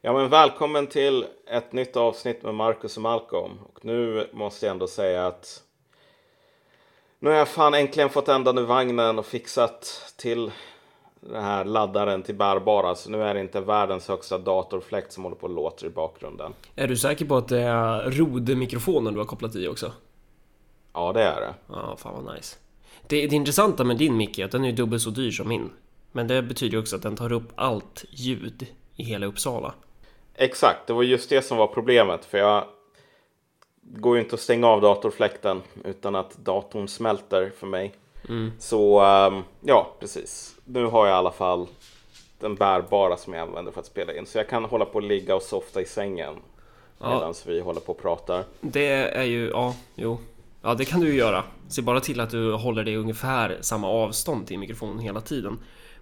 Ja men välkommen till ett nytt avsnitt med Marcus och Malcolm. Och nu måste jag ändå säga att nu har jag fan äntligen fått ändan ur vagnen och fixat till den här laddaren till bärbara. Så nu är det inte världens högsta datorfläkt som håller på och låter i bakgrunden. Är du säker på att det är Rode-mikrofonen du har kopplat i också? Ja det är det. Ja, fan vad nice. Det, det intressanta med din mick är att den är dubbelt så dyr som min. Men det betyder också att den tar upp allt ljud i hela Uppsala. Exakt, det var just det som var problemet. För jag går ju inte att stänga av datorfläkten utan att datorn smälter för mig. Mm. Så ehm, ja, precis. Nu har jag i alla fall den bärbara som jag använder för att spela in. Så jag kan hålla på och ligga och softa i sängen Ja. medan vi håller på och pratar. Det är ju, ja, jo. Ja, det kan du ju göra. Se bara till att du håller dig ungefär samma avstånd till mikrofonen hela tiden.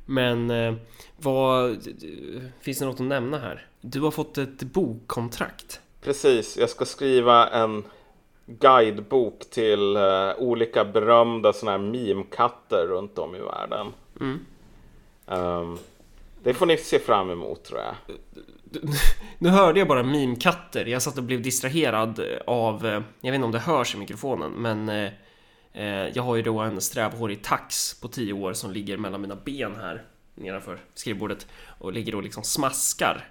Men eh, vad... Finns det något att nämna här? Du har fått ett bokkontrakt. Precis, jag ska skriva en guidebok till eh, olika berömda sådana här meme-katter runt om i världen. Mm. Ehm, det får ni se fram emot tror jag. Nu hörde jag bara mimkatter. Jag satt och blev distraherad av... eh, Jag vet inte om det hörs i mikrofonen, men... eh, eh, Jag har ju då en strävhårig tax på 10 år som ligger mellan mina ben här nedanför skrivbordet och ligger och liksom smaskar.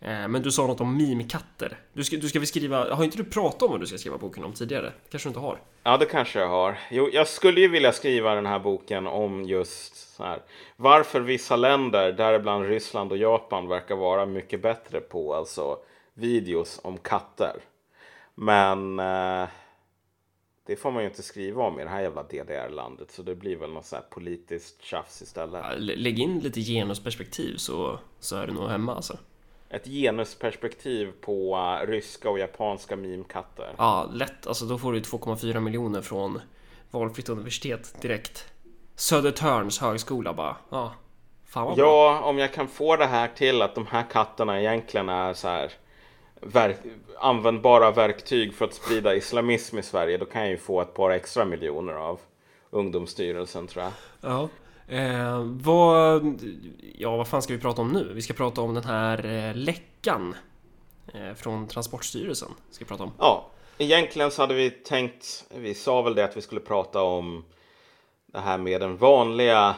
Eh, Men du sa något om mimkatter. Du ska, du ska skriva... Har inte du pratat om vad du ska skriva boken om tidigare? Kanske du inte har? Ja, det kanske jag har. Jo, jag skulle ju vilja skriva den här boken om just så här, varför vissa länder, däribland Ryssland och Japan, verkar vara mycket bättre på alltså videos om katter. Men eh, det får man ju inte skriva om i det här jävla DDR-landet, så det blir väl något så här politiskt tjafs istället. Lägg in lite genusperspektiv så, så är du nog hemma alltså. Ett genusperspektiv på eh, ryska och japanska meme-katter. Ja, lätt. Alltså då får du 2,4 miljoner från valfritt universitet direkt. Södertörns högskola bara. Ja, fan vad bra. Ja, om jag kan få det här till att de här katterna egentligen är så här verk användbara verktyg för att sprida islamism i Sverige, då kan jag ju få ett par extra miljoner av Ungdomsstyrelsen tror jag. Ja. Eh, vad, ja, vad fan ska vi prata om nu? Vi ska prata om den här eh, läckan eh, från Transportstyrelsen. Ska vi prata om. Ja, egentligen så hade vi tänkt, vi sa väl det att vi skulle prata om det här med den vanliga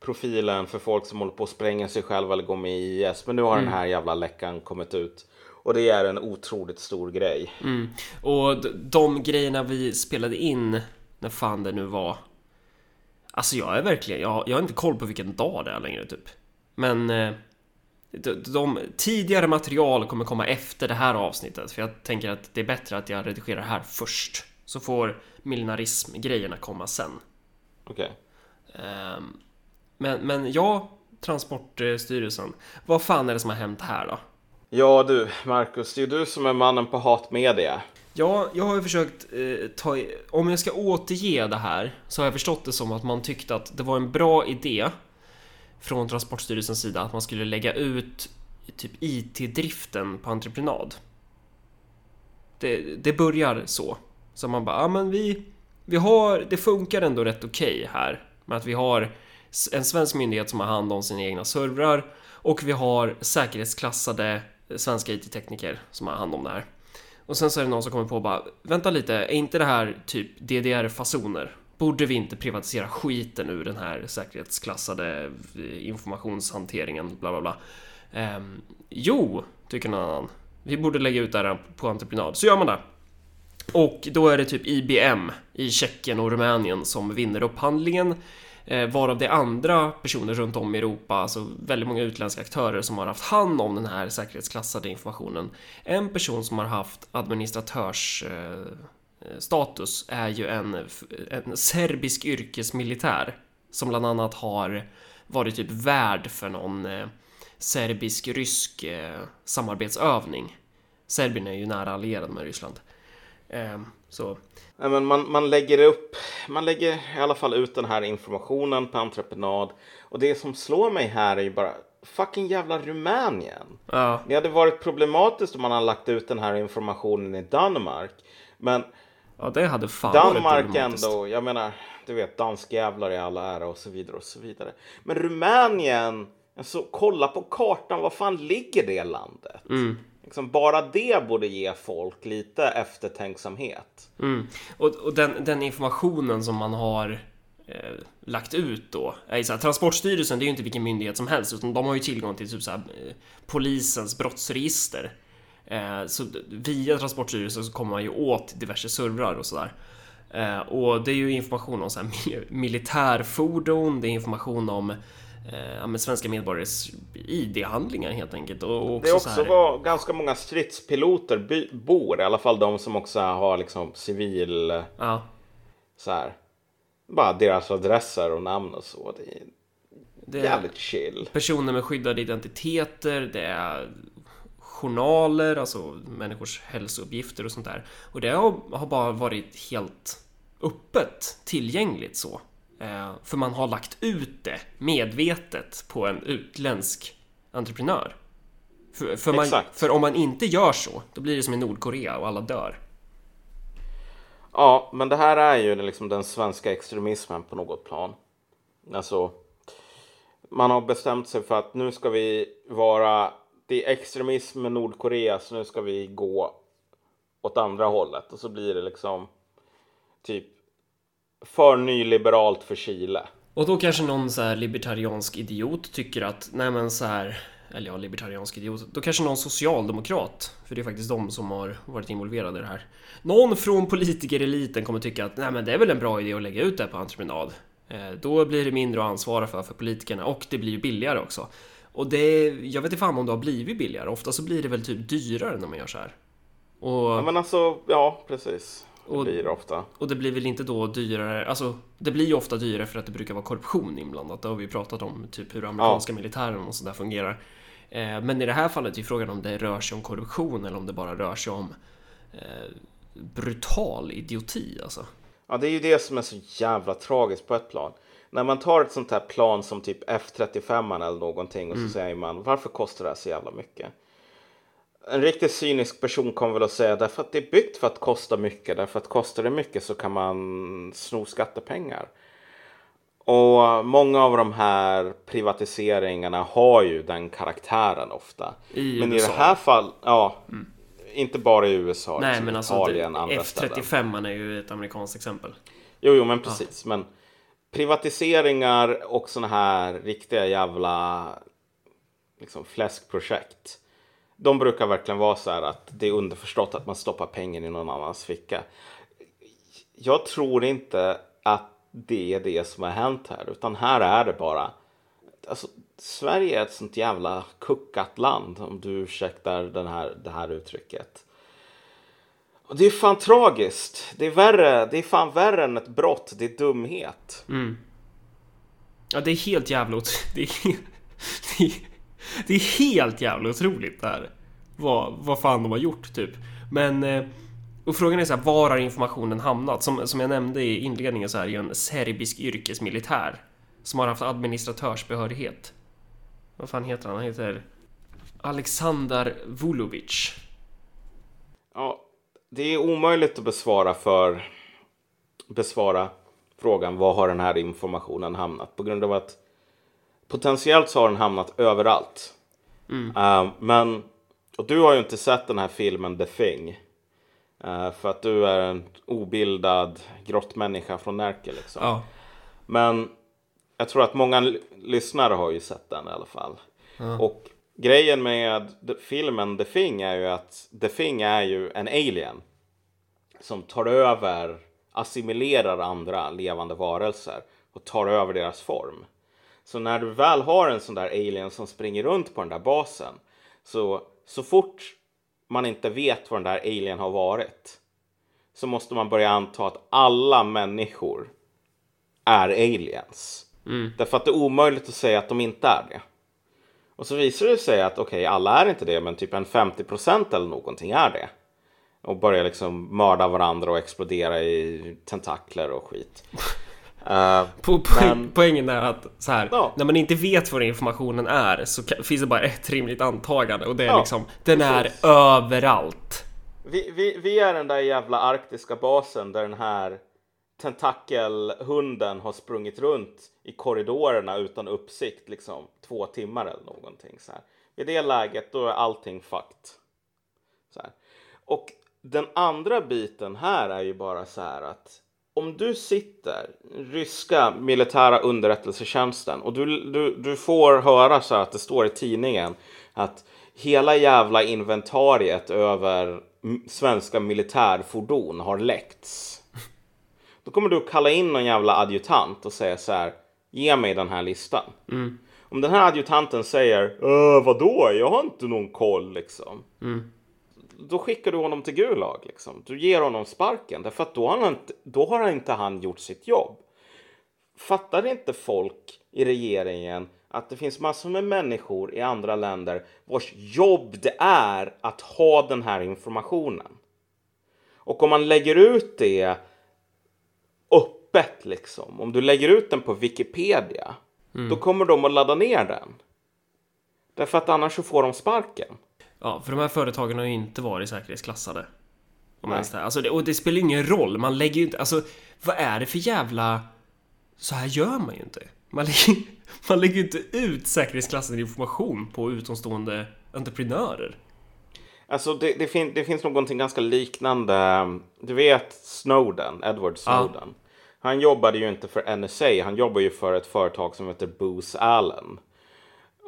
profilen för folk som håller på att spränga sig själva eller gå med i IS. Men nu har den här jävla läckan kommit ut. Och det är en otroligt stor grej. Mm. Och de grejerna vi spelade in, när fan det nu var. Alltså jag är verkligen, jag, jag har inte koll på vilken dag det är längre typ. Men eh, de, de tidigare material kommer komma efter det här avsnittet. För jag tänker att det är bättre att jag redigerar här först. Så får millenarism-grejerna komma sen. Okej. Ehm, men, men ja, Transportstyrelsen. Vad fan är det som har hänt här då? Ja du, Marcus, det är ju du som är mannen på hatmedia. Ja, jag har ju försökt eh, ta... Om jag ska återge det här så har jag förstått det som att man tyckte att det var en bra idé från Transportstyrelsens sida att man skulle lägga ut typ IT-driften på entreprenad. Det, det börjar så. Så man bara, ja men vi, vi har, det funkar ändå rätt okej här. Med att vi har en svensk myndighet som har hand om sina egna servrar och vi har säkerhetsklassade svenska IT-tekniker som har hand om det här. Och sen så är det någon som kommer på och bara Vänta lite, är inte det här typ DDR-fasoner? Borde vi inte privatisera skiten ur den här säkerhetsklassade eh, informationshanteringen, bla bla bla? Ehm, jo, tycker någon annan. Vi borde lägga ut det här på entreprenad. Så gör man det. Och då är det typ IBM i Tjeckien och Rumänien som vinner upphandlingen. Eh, varav det är andra personer runt om i Europa, alltså väldigt många utländska aktörer som har haft hand om den här säkerhetsklassade informationen. En person som har haft administratörsstatus eh, eh, är ju en, en serbisk yrkesmilitär som bland annat har varit typ värd för någon serbisk-rysk samarbetsövning. Serbien är ju nära allierad med Ryssland. Eh, så Nej, men man, man lägger upp, man lägger i alla fall ut den här informationen på entreprenad. Och det som slår mig här är ju bara fucking jävla Rumänien. ja, Det hade varit problematiskt om man hade lagt ut den här informationen i Danmark. Men ja det hade fan Danmark ändå, jag menar, du vet danskjävlar i alla ära och så vidare och så vidare. Men Rumänien, Alltså kolla på kartan, var fan ligger det landet? Mm. Liksom, bara det borde ge folk lite eftertänksamhet. Mm. Och, och den, den informationen som man har eh, lagt ut då. Är så här, Transportstyrelsen det är ju inte vilken myndighet som helst utan de har ju tillgång till typ så här, eh, polisens brottsregister. Eh, så via Transportstyrelsen så kommer man ju åt diverse servrar och sådär. Eh, och det är ju information om så här, militärfordon, det är information om eh, svenska medborgares ID-handlingar helt enkelt. Och också det är också så här, var ganska många stridspiloter bor, i alla fall de som också har liksom civil, ja, så här, bara deras adresser och namn och så. Det är det är jävligt chill. personer med skyddade identiteter, det är journaler, alltså människors hälsouppgifter och sånt där. Och det har, har bara varit helt öppet tillgängligt så. Eh, för man har lagt ut det medvetet på en utländsk entreprenör. För, för, man, för om man inte gör så, då blir det som i Nordkorea och alla dör. Ja, men det här är ju liksom den svenska extremismen på något plan. Alltså, man har bestämt sig för att nu ska vi vara, det är extremism med Nordkorea, så nu ska vi gå åt andra hållet. Och så blir det liksom typ för nyliberalt för Chile. Och då kanske någon så här libertariansk idiot tycker att, nej men så här, eller ja, libertariansk idiot, då kanske någon socialdemokrat, för det är faktiskt de som har varit involverade i det här. Någon från politikereliten kommer tycka att, nej men det är väl en bra idé att lägga ut det här på entreprenad. Eh, Då blir det mindre att ansvara för för politikerna och det blir ju billigare också. Och det, jag vet inte fan om det har blivit billigare, ofta så blir det väl typ dyrare när man gör så här. Och... Ja, men alltså, ja precis. Och- blir det ofta. Och det blir väl inte då dyrare, alltså det blir ju ofta dyrare för att det brukar vara korruption inblandat. Det har vi ju pratat om, typ hur amerikanska militären och sådär fungerar. Eh, men i det här fallet är ju frågan om det rör sig om korruption eller om det bara rör sig om eh, brutal idioti alltså. Ja, det är ju det som är så jävla tragiskt på ett plan. När man tar ett sånt här plan som typ F35 eller någonting och så säger man varför kostar det här så jävla mycket? En riktigt cynisk person kommer väl att säga därför att det är byggt för att kosta mycket. Därför att kostar det mycket så kan man sno skattepengar. Och många av de här privatiseringarna har ju den karaktären ofta. I men USA. i det här fallet, ja. Inte bara i USA, Nej liksom men alltså Italien, det, andra ställen. F35 är ju ett amerikanskt exempel. Jo, jo, men precis. Men privatiseringar och såna här riktiga jävla liksom fläskprojekt. De brukar verkligen vara så här att det är underförstått att man stoppar pengen i någon annans ficka. Jag tror inte att det är det som har hänt här, utan här är det bara. Alltså, Sverige är ett sånt jävla kuckat land, om du ursäktar den här, det här uttrycket. Och det är fan tragiskt. Det är värre. Det är fan värre än ett brott. Det är dumhet. Mm. Ja det är helt jävla det är, det är, det är helt jävla otroligt det här. Vad, vad fan de har gjort typ. Men eh, och frågan är så här, var har informationen hamnat? Som, som jag nämnde i inledningen så här, är ju en serbisk yrkesmilitär som har haft administratörsbehörighet. Vad fan heter han? Han heter Alexander Vulovic. Ja, det är omöjligt att besvara för besvara frågan var har den här informationen hamnat på grund av att potentiellt så har den hamnat överallt. Eh, men och du har ju inte sett den här filmen The Thing. Eh, för att du är en obildad grottmänniska från Närke liksom. Ja. Men jag tror att många lyssnare har ju sett den i alla fall. Och grejen med filmen The Thing är ju att The Thing är ju en alien. Som tar över, assimilerar andra levande varelser och tar över deras form. Så när du väl har en sån där alien som springer runt på den där basen. Så, så fort man inte vet var den där alien har varit. Så måste man börja anta att alla människor är aliens. Därför att det är omöjligt att säga att de inte är det. Och så visar det sig att okej, alla är inte det, men typ en 50% eller någonting är det. Och börjar liksom mörda varandra och explodera i tentakler och skit. Eh, Po Men- Poängen är att så här, Ja. när man inte vet vad informationen är så finns det bara ett rimligt antagande och det är Ja, liksom, den precis. är överallt. vi, vi, vi är den där jävla arktiska basen där den här tentakelhunden har sprungit runt i korridorerna utan uppsikt liksom två timmar eller någonting så här. I det läget då är allting fucked. Så här. Och den andra biten här är ju bara så här att om du sitter, ryska militära underrättelsetjänsten och du, du, du får höra så att det står i tidningen att hela jävla inventariet över svenska militärfordon har läckts. Då kommer du kalla in någon jävla adjutant och säga så här, ge mig den här listan. Mm. Om den här adjutanten säger, äh, vadå, jag har inte någon koll liksom. Mm. Då skickar du honom till Gulag liksom. Du ger honom sparken därför att då har han inte, då har inte han gjort sitt jobb. Fattar inte folk i regeringen att det finns massor med människor i andra länder vars jobb det är att ha den här informationen. Och om man lägger ut det öppet liksom, om du lägger ut den på Wikipedia, då kommer de att ladda ner den. Därför att annars så får de sparken. Ja, för de här företagen har ju inte varit säkerhetsklassade. Om ens det. Alltså, det, och det spelar ju ingen roll, man lägger ju inte... Alltså, vad är det för jävla... Så här gör man ju inte. Man lägger, man lägger ju inte ut säkerhetsklassad information på utomstående entreprenörer. Alltså det, det, fin det finns någonting ganska liknande. Du vet Snowden, Edward Snowden. Han jobbade ju inte för NSA, han jobbar ju för ett företag som heter Booz Allen.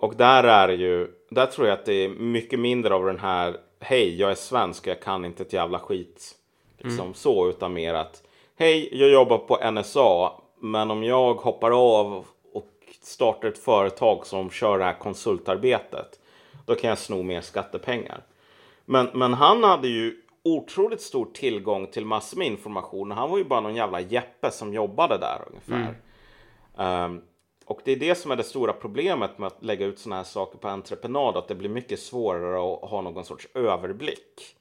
Och där är det ju, där tror jag att det är mycket mindre av den här, hej jag är svensk, jag kan inte ett jävla skit. Liksom så, utan mer att, hej jag jobbar på NSA, men om jag hoppar av och startar ett företag som kör det här konsultarbetet, då kan jag sno mer skattepengar. Men, men han hade ju otroligt stor tillgång till massor med information. Han var ju bara någon jävla jeppe som jobbade där ungefär. Ehm, och det är det som är det stora problemet med att lägga ut sådana här saker på entreprenad. Att det blir mycket svårare att ha någon sorts överblick.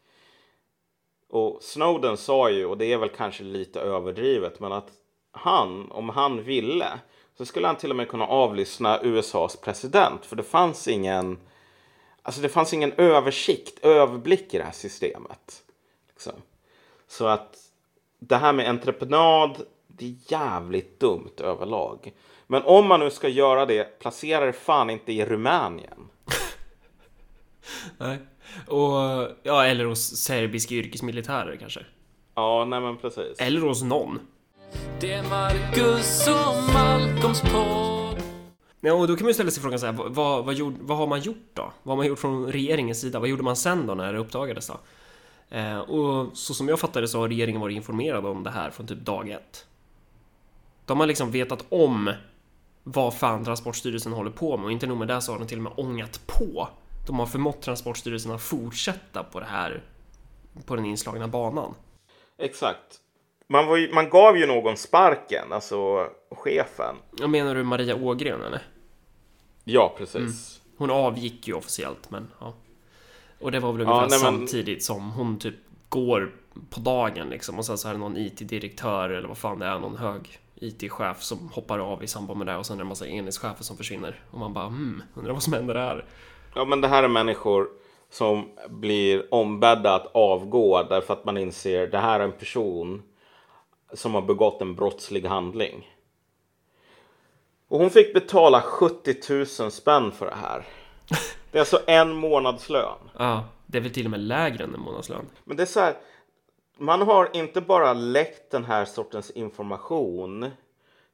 Och Snowden sa ju, och det är väl kanske lite överdrivet, men att han, om han ville, så skulle han till och med kunna avlyssna USAs president. För det fanns ingen, alltså det fanns ingen översikt, överblick i det här systemet. Liksom. Så att det här med entreprenad, det är jävligt dumt överlag. Men om man nu ska göra det, placera det fan inte i Rumänien. Nej. Och, ja, eller hos serbiska yrkesmilitärer kanske. Ja, nej men precis. Eller hos någon. Det är Marcus och Malcolms podd. Ja, och då kan man ju ställa sig frågan så här, vad, vad, gjorde, vad har man gjort då? Vad har man gjort från regeringens sida? Vad gjorde man sen då när det uppdagades då? Eh, och så som jag fattade så har regeringen varit informerad om det här från typ dag ett. De har liksom vetat om vad fan Transportstyrelsen håller på med och inte nog med det så har de till och med ångat på. De har förmått Transportstyrelsen att fortsätta på det här på den inslagna banan. Exakt. Man, var ju, man gav ju någon sparken, alltså chefen. Jag menar du Maria Ågren eller? Ja, precis. Hon avgick ju officiellt men ja. Och det var väl Ja, ungefär nej, men- samtidigt som hon typ går på dagen liksom och sen så är det någon IT-direktör eller vad fan det är, någon hög IT-chef som hoppar av i samband med det och sen är det en massa enhetschefer som försvinner och man bara hmm, undrar vad som händer där. Ja, men det här är människor som blir ombedda att avgå därför att man inser det här är en person som har begått en brottslig handling. Och hon fick betala 70 000 spänn för det här. Det är alltså en månadslön. Ja, det är väl till och med lägre än en månadslön. Men det är så här, man har inte bara läckt den här sortens information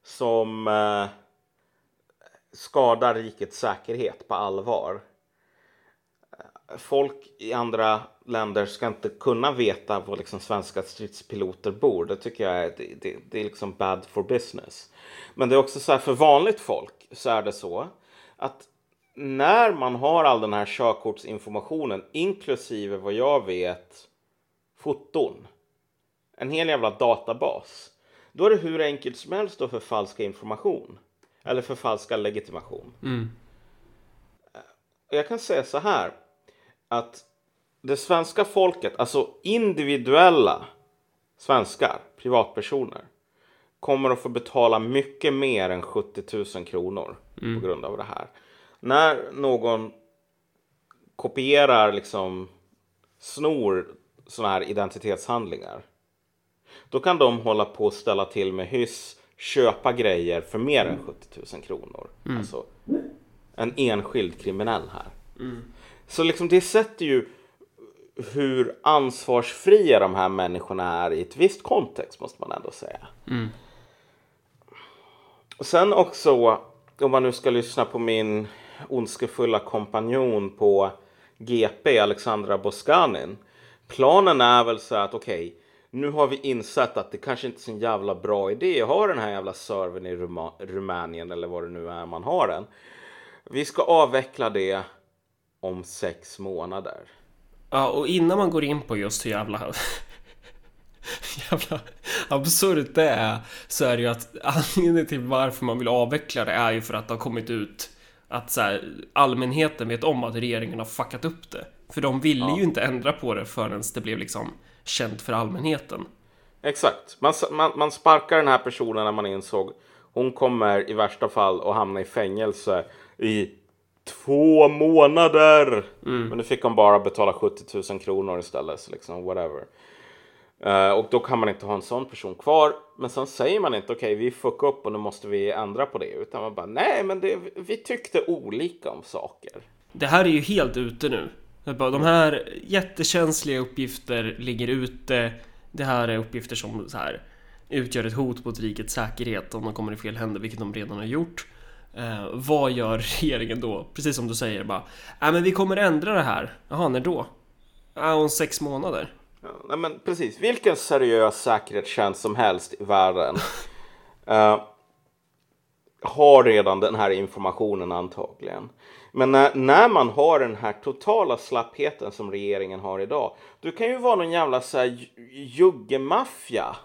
som eh, skadar rikets säkerhet på allvar. Folk i andra länder ska inte kunna veta var liksom svenska stridspiloter bor. Det tycker jag är, det, det, det är liksom bad for business. Men det är också så här, för vanligt folk så är det så att när man har all den här körkortsinformationen, inklusive vad jag vet, foton, en hel jävla databas, då är det hur enkelt som helst att förfalska information. Eller förfalska legitimation. Mm. Jag kan säga så här, att det svenska folket, alltså individuella svenskar, privatpersoner, kommer att få betala mycket mer än 70 000 kronor på grund av det här. När någon kopierar, liksom snor sådana här identitetshandlingar. Då kan de hålla på och ställa till med hyss, köpa grejer för mer än 70 000 kronor. Alltså en enskild kriminell här. Så liksom det sätter ju hur ansvarsfria de här människorna är i ett visst kontext måste man ändå säga. Och sen också, om man nu ska lyssna på min ondskefulla kompanjon på GP, Alexandra Boskanin. Planen är väl så att okej, nu har vi insett att det kanske inte är en jävla bra idé att ha den här jävla servern i Ruma- Rumänien eller vad det nu är man har den. Vi ska avveckla det om sex månader. Ja, och innan man går in på just hur jävla... jävla absurt det är så är det ju att anledningen till varför man vill avveckla det är ju för att det har kommit ut att så här, allmänheten vet om att regeringen har fuckat upp det. För de ville ju inte ändra på det förrän det blev liksom känt för allmänheten. Exakt. Man, man, man sparkar den här personen när man insåg hon kommer i värsta fall att hamna i fängelse i två månader. Men nu fick hon bara betala 70 000 kronor istället. Så liksom whatever. Eh, och då kan man inte ha en sån person kvar. Men sen säger man inte okej vi fuck upp och nu måste vi ändra på det. Utan man bara nej men det, vi tyckte olika om saker. Det här är ju helt ute nu. Bara, De här jättekänsliga uppgifter ligger ute. Det här är uppgifter som så här, utgör ett hot mot rikets säkerhet om de kommer i fel händer, vilket de redan har gjort. Eh, vad gör regeringen då? Precis som du säger bara, nej men vi kommer ändra det här. Jaha, när då? Ja, om sex månader. Ja, men precis. Vilken seriös säkerhetstjänst som helst i världen eh, har redan den här informationen antagligen. Men när, när man har den här totala slappheten som regeringen har idag. Du kan ju vara någon jävla så här ju- juggemaffia.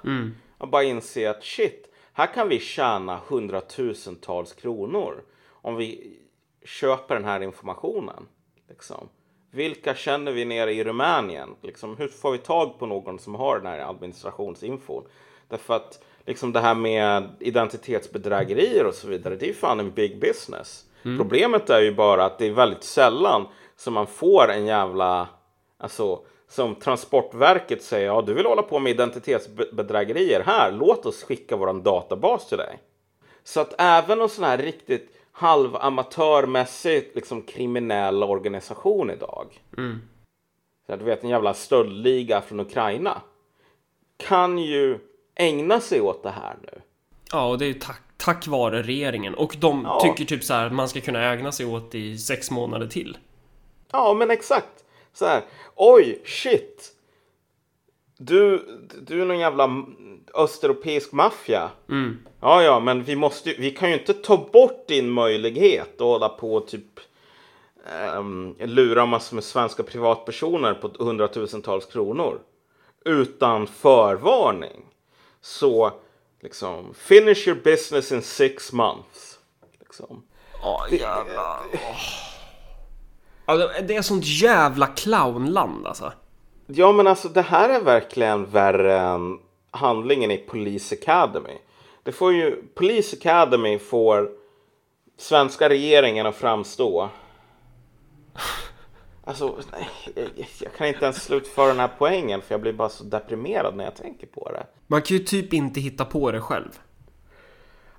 Och bara inse att shit, här kan vi tjäna hundratusentals kronor. Om vi köper den här informationen. Liksom. Vilka känner vi nere i Rumänien? Liksom, hur får vi tag på någon som har den här administrationsinfon? Därför att liksom det här med identitetsbedrägerier och så vidare, det är ju fan en big business. Problemet är ju bara att det är väldigt sällan som man får en jävla, alltså som Transportverket säger, ja du vill hålla på med identitetsbedrägerier här, låt oss skicka våran databas till dig. Så att även en sån här riktigt halvamatörmässigt liksom kriminell organisation idag. Så att du vet en jävla stöldliga från Ukraina. Kan ju ägna sig åt det här nu. Ja, och det är ju tack, tack vare regeringen. Och de Ja. tycker typ så här att man ska kunna ägna sig åt i sex månader till. Ja, men exakt. Så här. Oj, shit. Du, du är någon jävla östeuropeisk maffia. Ja, ja, men vi, måste, vi kan ju inte ta bort din möjlighet att hålla på och typ um, lura massor med svenska privatpersoner på hundratusentals kronor utan förvarning. Så liksom, finish your business in six months. Liksom. Ja, jävlar. Alltså, det är sånt jävla clownland alltså. Ja men alltså det här är verkligen värre än handlingen i Police Academy. Det får ju, Police Academy får svenska regeringen att framstå. Alltså, nej, jag- kan inte ens slutföra den här poängen för jag blir bara så deprimerad när jag tänker på det. Man kan ju typ inte hitta på det själv.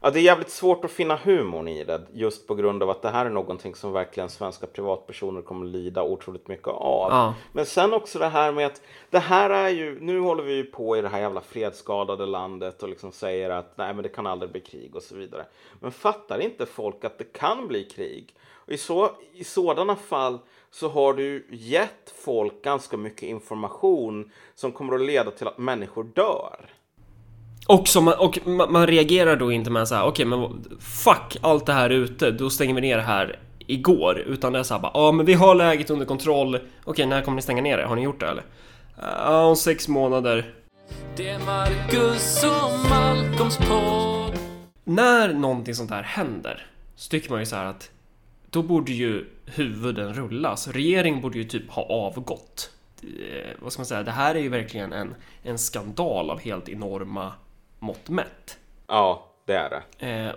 Ja, det är jävligt svårt att finna humorn i det just på grund av att det här är någonting som verkligen svenska privatpersoner kommer lida otroligt mycket av. Ja. Men sen också det här med att det här är ju, nu håller vi ju på i det här jävla fredsskadade landet och liksom säger att nej men det kan aldrig bli krig och så vidare. Men fattar inte folk att det kan bli krig? Och i, så, i sådana fall så har du gett folk ganska mycket information som kommer att leda till att människor dör. Och, som man, och man, man reagerar då inte med så här, okej men fuck allt det här ute, då stänger vi ner det här igår. Utan det är så här bara, ja men vi har läget under kontroll. Okej, när kommer ni stänga ner det? Har ni gjort det eller? Ja, om sex månader. Det är Marcus och Malcolms podd. När någonting sånt här händer så tycker man ju så här att då borde ju huvuden rullas. Regeringen borde ju typ ha avgått. Eh, vad ska man säga? Det här är ju verkligen en, en skandal av helt enorma mått mätt. Ja, det är det. Eh,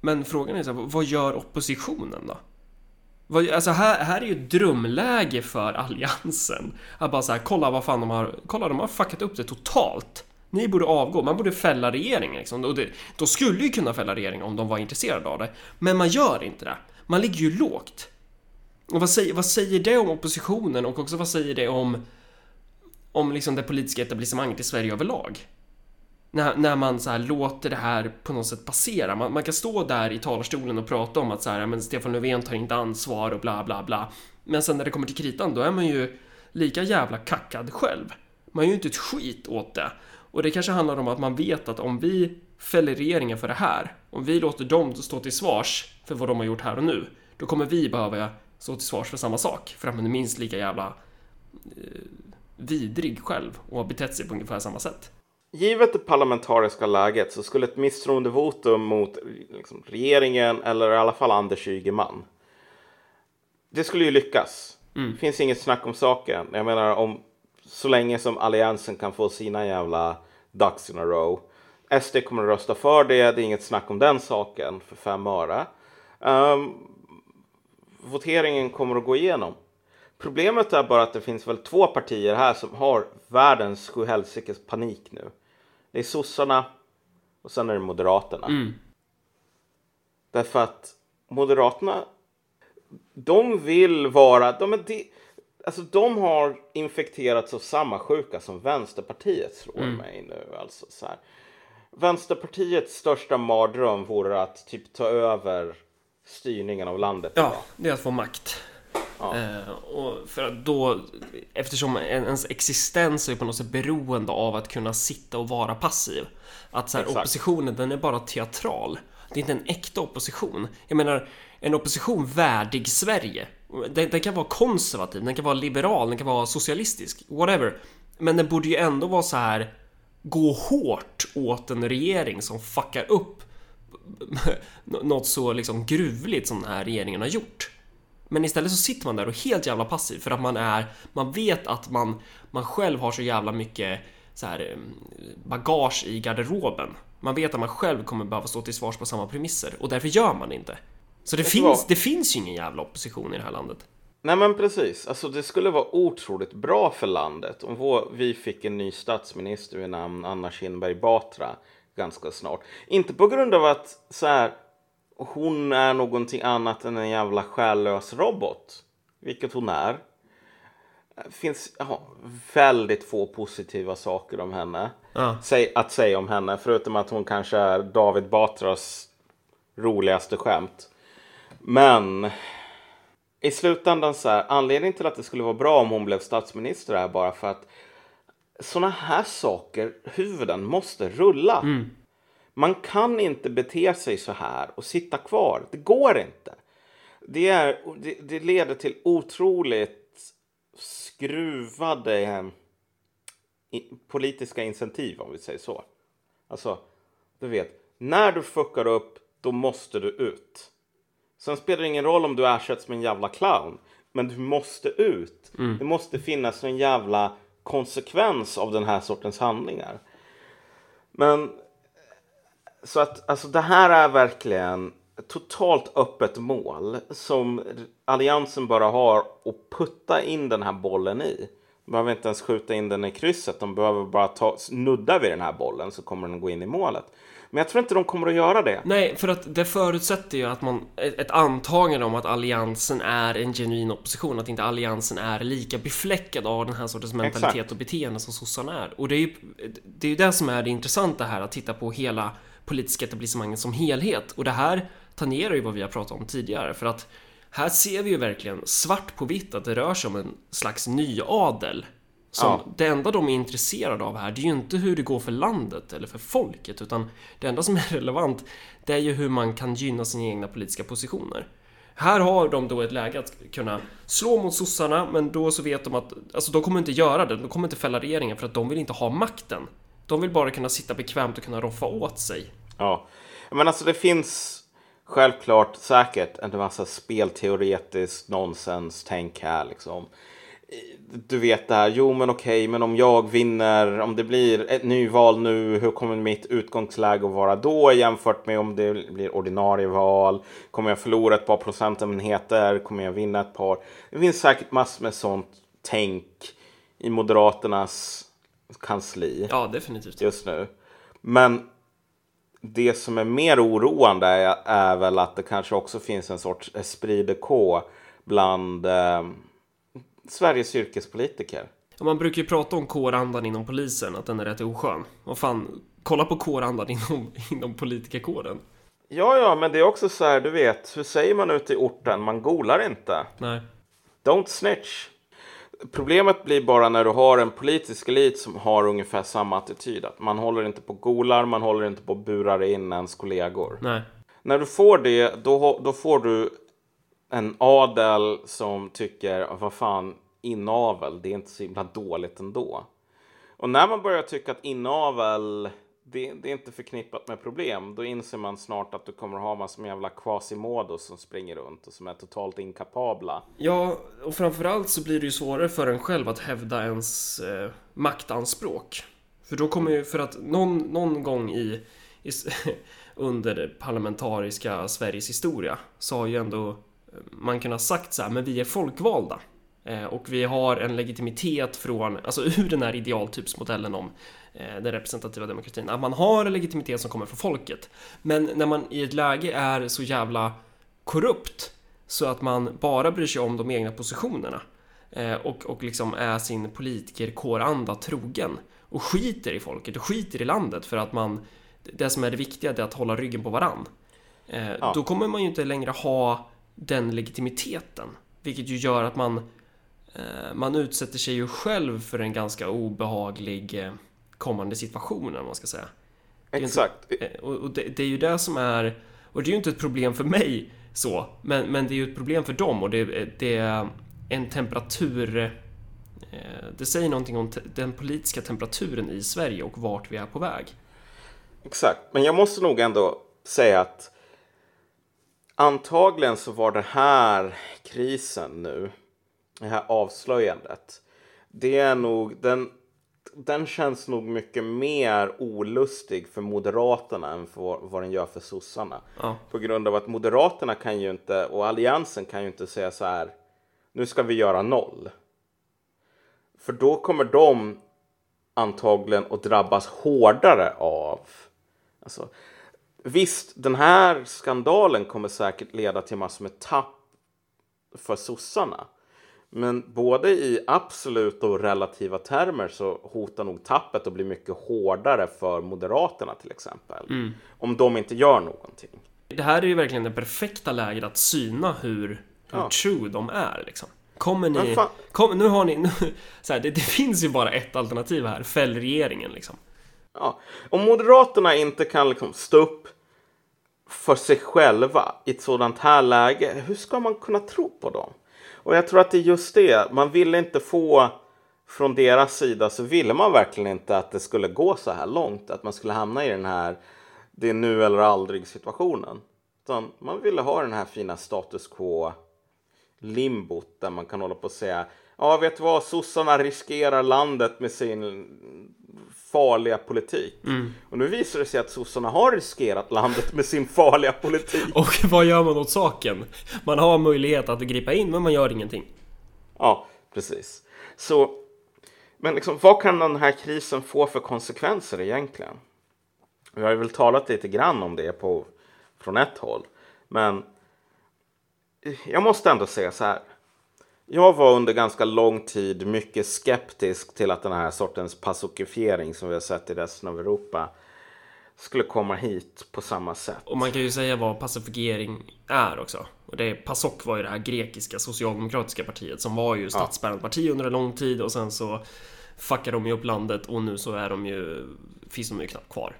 men frågan är så här, vad gör oppositionen då? Vad, alltså här, här är ju drömläge för alliansen. Att bara så här, kolla vad fan de har, kolla de har fuckat upp det totalt. Ni borde avgå, man borde fälla regeringen liksom. Och det, de skulle ju kunna fälla regeringen om de var intresserade av det. Men man gör inte det. Man ligger ju lågt. Och vad säger, vad säger det om oppositionen och också vad säger det om om liksom det politiska etablissemanget i Sverige överlag? När, när man så här låter det här på något sätt passera. Man, man kan stå där i talarstolen och prata om att så här, men Stefan Löfven tar inte ansvar och bla bla bla. Men sen när det kommer till kritan, då är man ju lika jävla kackad själv. Man gör ju inte ett skit åt det. Och det kanske handlar om att man vet att om vi fäller regeringen för det här, om vi låter dem stå till svars för vad de har gjort här och nu, då kommer vi behöva stå till svars för samma sak, för att man är minst lika jävla eh, vidrig själv och har betett sig på ungefär samma sätt. Givet det parlamentariska läget så skulle ett misstroendevotum mot liksom, regeringen eller i alla fall Anders Ygeman. Det skulle ju lyckas. Det finns inget snack om saken. Jag menar om så länge som Alliansen kan få sina jävla ducks in a row. SD kommer att rösta för det. Det är inget snack om den saken för fem öre. Ehm, voteringen kommer att gå igenom. Problemet är bara att det finns väl två partier här som har världens sjuhelsikes panik nu. Det är sossarna och sen är det moderaterna. Därför att moderaterna, de vill vara, de, är de, alltså de har infekterats av samma sjuka som Vänsterpartiet slår mig nu. Alltså så här. Vänsterpartiets största mardröm vore att typ ta över styrningen av landet. Ja, idag. det är att få makt. Eh, och för att då, eftersom en- ens existens är på något sätt beroende av att kunna sitta och vara passiv. Att så här, oppositionen, den är bara teatral. Det är inte en äkta opposition. Jag menar, en opposition värdig Sverige. Den, den kan vara konservativ, den kan vara liberal, den kan vara socialistisk, whatever. Men den borde ju ändå vara så här gå hårt åt en regering som fuckar upp något så liksom gruvligt som den här regeringen har gjort. Men istället så sitter man där och helt jävla passiv för att man är, man vet att man, man själv har så jävla mycket så här eh, bagage i garderoben. Man vet att man själv kommer behöva stå till svars på samma premisser och därför gör man det inte. Så det du finns, vad? det finns ju ingen jävla opposition i det här landet. Nej men precis, alltså det skulle vara otroligt bra för landet om vår, vi fick en ny statsminister vid namn Anna Kinberg Batra ganska snart. Inte på grund av att så här, hon är någonting annat än en jävla själlös robot, vilket hon är. Det finns ja, väldigt få positiva saker om henne. Ja. Säg, att säga om henne, förutom att hon kanske är David Batras roligaste skämt. Men i slutändan så här, anledningen till att det skulle vara bra om hon blev statsminister är bara för att såna här saker, huvuden måste rulla. Man kan inte bete sig så här och sitta kvar. Det går inte. Det, är, det, det leder till otroligt skruvade eh, politiska incentiv om vi säger så. Alltså, du vet, när du fuckar upp, då måste du ut. Sen spelar det ingen roll om du ersätts med en jävla clown. Men du måste ut. Det måste finnas en jävla konsekvens av den här sortens handlingar. Men så att alltså det här är verkligen ett totalt öppet mål som Alliansen bara har att putta in den här bollen i. De behöver inte ens skjuta in den i krysset. De behöver bara ta, nudda vid den här bollen så kommer den gå in i målet. Men jag tror inte de kommer att göra det. Nej, för att det förutsätter ju att man, ett antagande om att alliansen är en genuin opposition, att inte alliansen är lika befläckad av den här sortens mentalitet Exakt. och beteende som sossarna är. Och det är ju det, är ju det som är det intressanta här, att titta på hela politiska etablissemanget som helhet. Och det här tangerar ju vad vi har pratat om tidigare, för att här ser vi ju verkligen svart på vitt att det rör sig om en slags nyadel. Som Ja. Det enda de är intresserade av här, det är ju inte hur det går för landet eller för folket, utan det enda som är relevant, det är ju hur man kan gynna sina egna politiska positioner. Här har de då ett läge att kunna slå mot sossarna, men då så vet de att, alltså de kommer inte göra det, de kommer inte fälla regeringen för att de vill inte ha makten. De vill bara kunna sitta bekvämt och kunna roffa åt sig. Ja, men alltså det finns självklart säkert en massa spelteoretiskt nonsens-tänk här liksom. Du vet det här, jo men okej, men om jag vinner, om det blir ett nyval nu, hur kommer mitt utgångsläge att vara då jämfört med om det blir ordinarie val? Kommer jag förlora ett par procentenheter? Kommer jag vinna ett par? Det finns säkert massor med sånt tänk i Moderaternas kansli Ja, definitivt. just nu. Men det som är mer oroande är, är väl att det kanske också finns en sorts esprit de bland eh, Sveriges yrkespolitiker. Ja, Man brukar ju prata om kårandan inom polisen, att den är rätt oskön. Vad fan, kolla på kårandan inom, inom politikerkåren. Ja, ja, men det är också så här, du vet, hur säger man ute i orten? Man golar inte. Nej. Don't snitch. Problemet blir bara när du har en politisk elit som har ungefär samma attityd. Att man håller inte på golar, man håller inte på burar in ens kollegor. Nej. När du får det, då, då får du en adel som tycker, vad fan, inavel, det är inte så himla dåligt ändå. Och när man börjar tycka att inavel, det, det är inte förknippat med problem, då inser man snart att du kommer att ha massor med jävla quasimodos som springer runt och som är totalt inkapabla. Ja, och framförallt så blir det ju svårare för en själv att hävda ens eh, maktanspråk. För då kommer ju, för att någon, någon gång i, i under det parlamentariska Sveriges historia så har ju ändå man kunnat sagt så här, men vi är folkvalda. Eh, och vi har en legitimitet från, alltså ur den här idealtypsmodellen om eh, den representativa demokratin. Att man har en legitimitet som kommer från folket. Men när man i ett läge är så jävla korrupt så att man bara bryr sig om de egna positionerna eh, och, och liksom är sin politikerkåranda trogen och skiter i folket och skiter i landet för att man det som är det viktiga är att hålla ryggen på varann. Ja. Då kommer man ju inte längre ha den legitimiteten, vilket ju gör att man eh, man utsätter sig ju själv för en ganska obehaglig eh, kommande situation, vad man ska säga. inte- Exakt. Eh, Och, och det, det är ju det som är, och det är ju inte ett problem för mig så, men, men det är ju ett problem för dem och det, det är en temperatur, det säger någonting om den politiska temperaturen i Sverige och vart vi är på väg. Exakt, men jag måste nog ändå säga att antagligen så var den här krisen nu, det här avslöjandet, det är nog, den, den känns nog mycket mer olustig för Moderaterna än för vad den gör för sossarna. Ja. På grund av att Moderaterna kan ju inte, och Alliansen kan ju inte säga så här, nu ska vi göra noll. För då kommer de antagligen att drabbas hårdare av Alltså, visst, den här skandalen kommer säkert leda till massor med tapp för sossarna. Men både i absoluta och relativa termer så hotar nog tappet att bli mycket hårdare för Moderaterna till exempel. Om de inte gör någonting. Det här är ju verkligen det perfekta läget att syna hur, hur Ja. true de är liksom. Kommer ni... Kom, nu har ni... Nu, så här, det, det finns ju bara ett alternativ här. Fäll regeringen liksom. Ja. Om Moderaterna inte kan liksom stå upp för sig själva i ett sådant här läge, hur ska man kunna tro på dem? Och jag tror att det är just det, man ville inte få från deras sida så ville man verkligen inte att det skulle gå så här långt, att man skulle hamna i den här det är nu eller aldrig situationen. Utan man ville ha den här fina status quo limbot där man kan hålla på och säga ja vet du vad, sossarna riskerar landet med sin farliga politik. Och nu visar det sig att sossarna har riskerat landet med sin farliga politik. Och vad gör man åt saken? Man har möjlighet att gripa in, men man gör ingenting. Ja, precis. Så, men liksom, vad kan den här krisen få för konsekvenser egentligen? Vi har ju väl talat lite grann om det på, från ett håll. Men jag måste ändå säga så här. Jag var under ganska lång tid mycket skeptisk till att den här sortens pasokifiering som vi har sett i resten av Europa skulle komma hit på samma sätt. Och man kan ju säga vad pacifiering är också. Och det är, PASOK var ju det här grekiska socialdemokratiska partiet som var ju statsbärande parti under en lång tid och sen så fuckade de ju upp landet och nu så är de ju, finns de ju knappt kvar.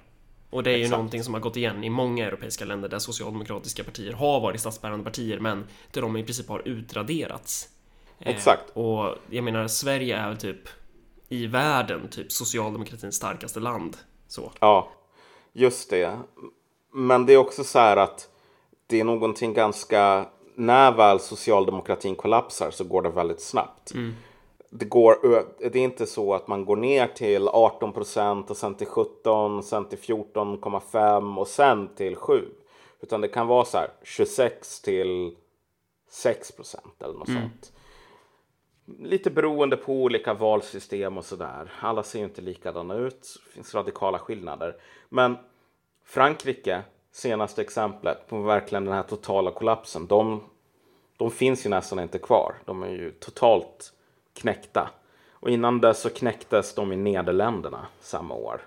Och det är ju Exakt. någonting som har gått igen i många europeiska länder där socialdemokratiska partier har varit statsbärande partier men där de i princip har utraderats. Eh, Exakt. och jag menar, Sverige är väl typ i världen typ socialdemokratins starkaste land. Så. Ja, just det. Men det är också så här att det är någonting ganska... När väl socialdemokratin kollapsar så går det väldigt snabbt. Det, går, det är inte så att man går ner till 18 procent och sen till 17, sen till 14,5 och sen till 7. Utan det kan vara så här 26 till 6 procent eller något sånt. Lite beroende på olika valsystem och sådär. Alla ser ju inte likadana ut. Det finns radikala skillnader. Men Frankrike, senaste exemplet på verkligen den här totala kollapsen. De, de finns ju nästan inte kvar. De är ju totalt knäckta. Och innan dess så knäcktes de i Nederländerna samma år.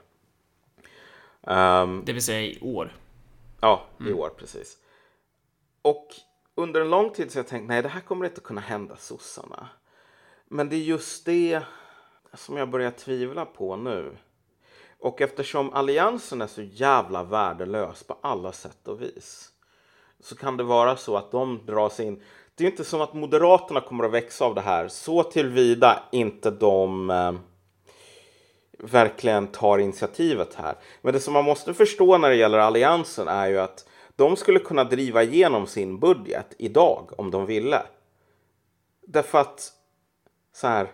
Ehm, Det vill säga i år. Ja, i år precis. Och under en lång tid så har jag tänkt nej det här kommer inte kunna hända sossarna. Men det är just det som jag börjar tvivla på nu. Och eftersom alliansen är så jävla värdelös på alla sätt och vis. Så kan det vara så att de dras in. Det är inte som att Moderaterna kommer att växa av det här. Så tillvida inte de eh, verkligen tar initiativet här. Men det som man måste förstå när det gäller alliansen är ju att de skulle kunna driva igenom sin budget idag om de ville. Därför att så här.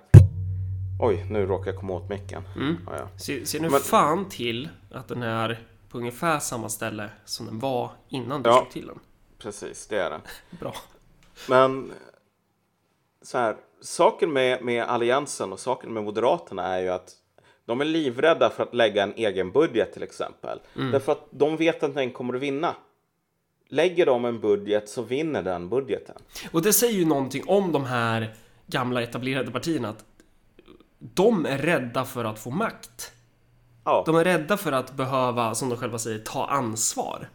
Oj, nu råkar jag komma åt micken. Ja, ja. Se, se nu Men- fan till att den är på ungefär samma ställe som den var innan du Ja. slog till den. Precis, det är det. Bra. Men så här, saken med, med Alliansen och saken med Moderaterna är ju att de är livrädda för att lägga en egen budget till exempel. Därför att de vet att den kommer att vinna. Lägger de en budget så vinner den budgeten. Och det säger ju någonting om de här gamla etablerade partierna att de är rädda för att få makt. Ja, De är rädda för att behöva, som de själva säger, ta ansvar.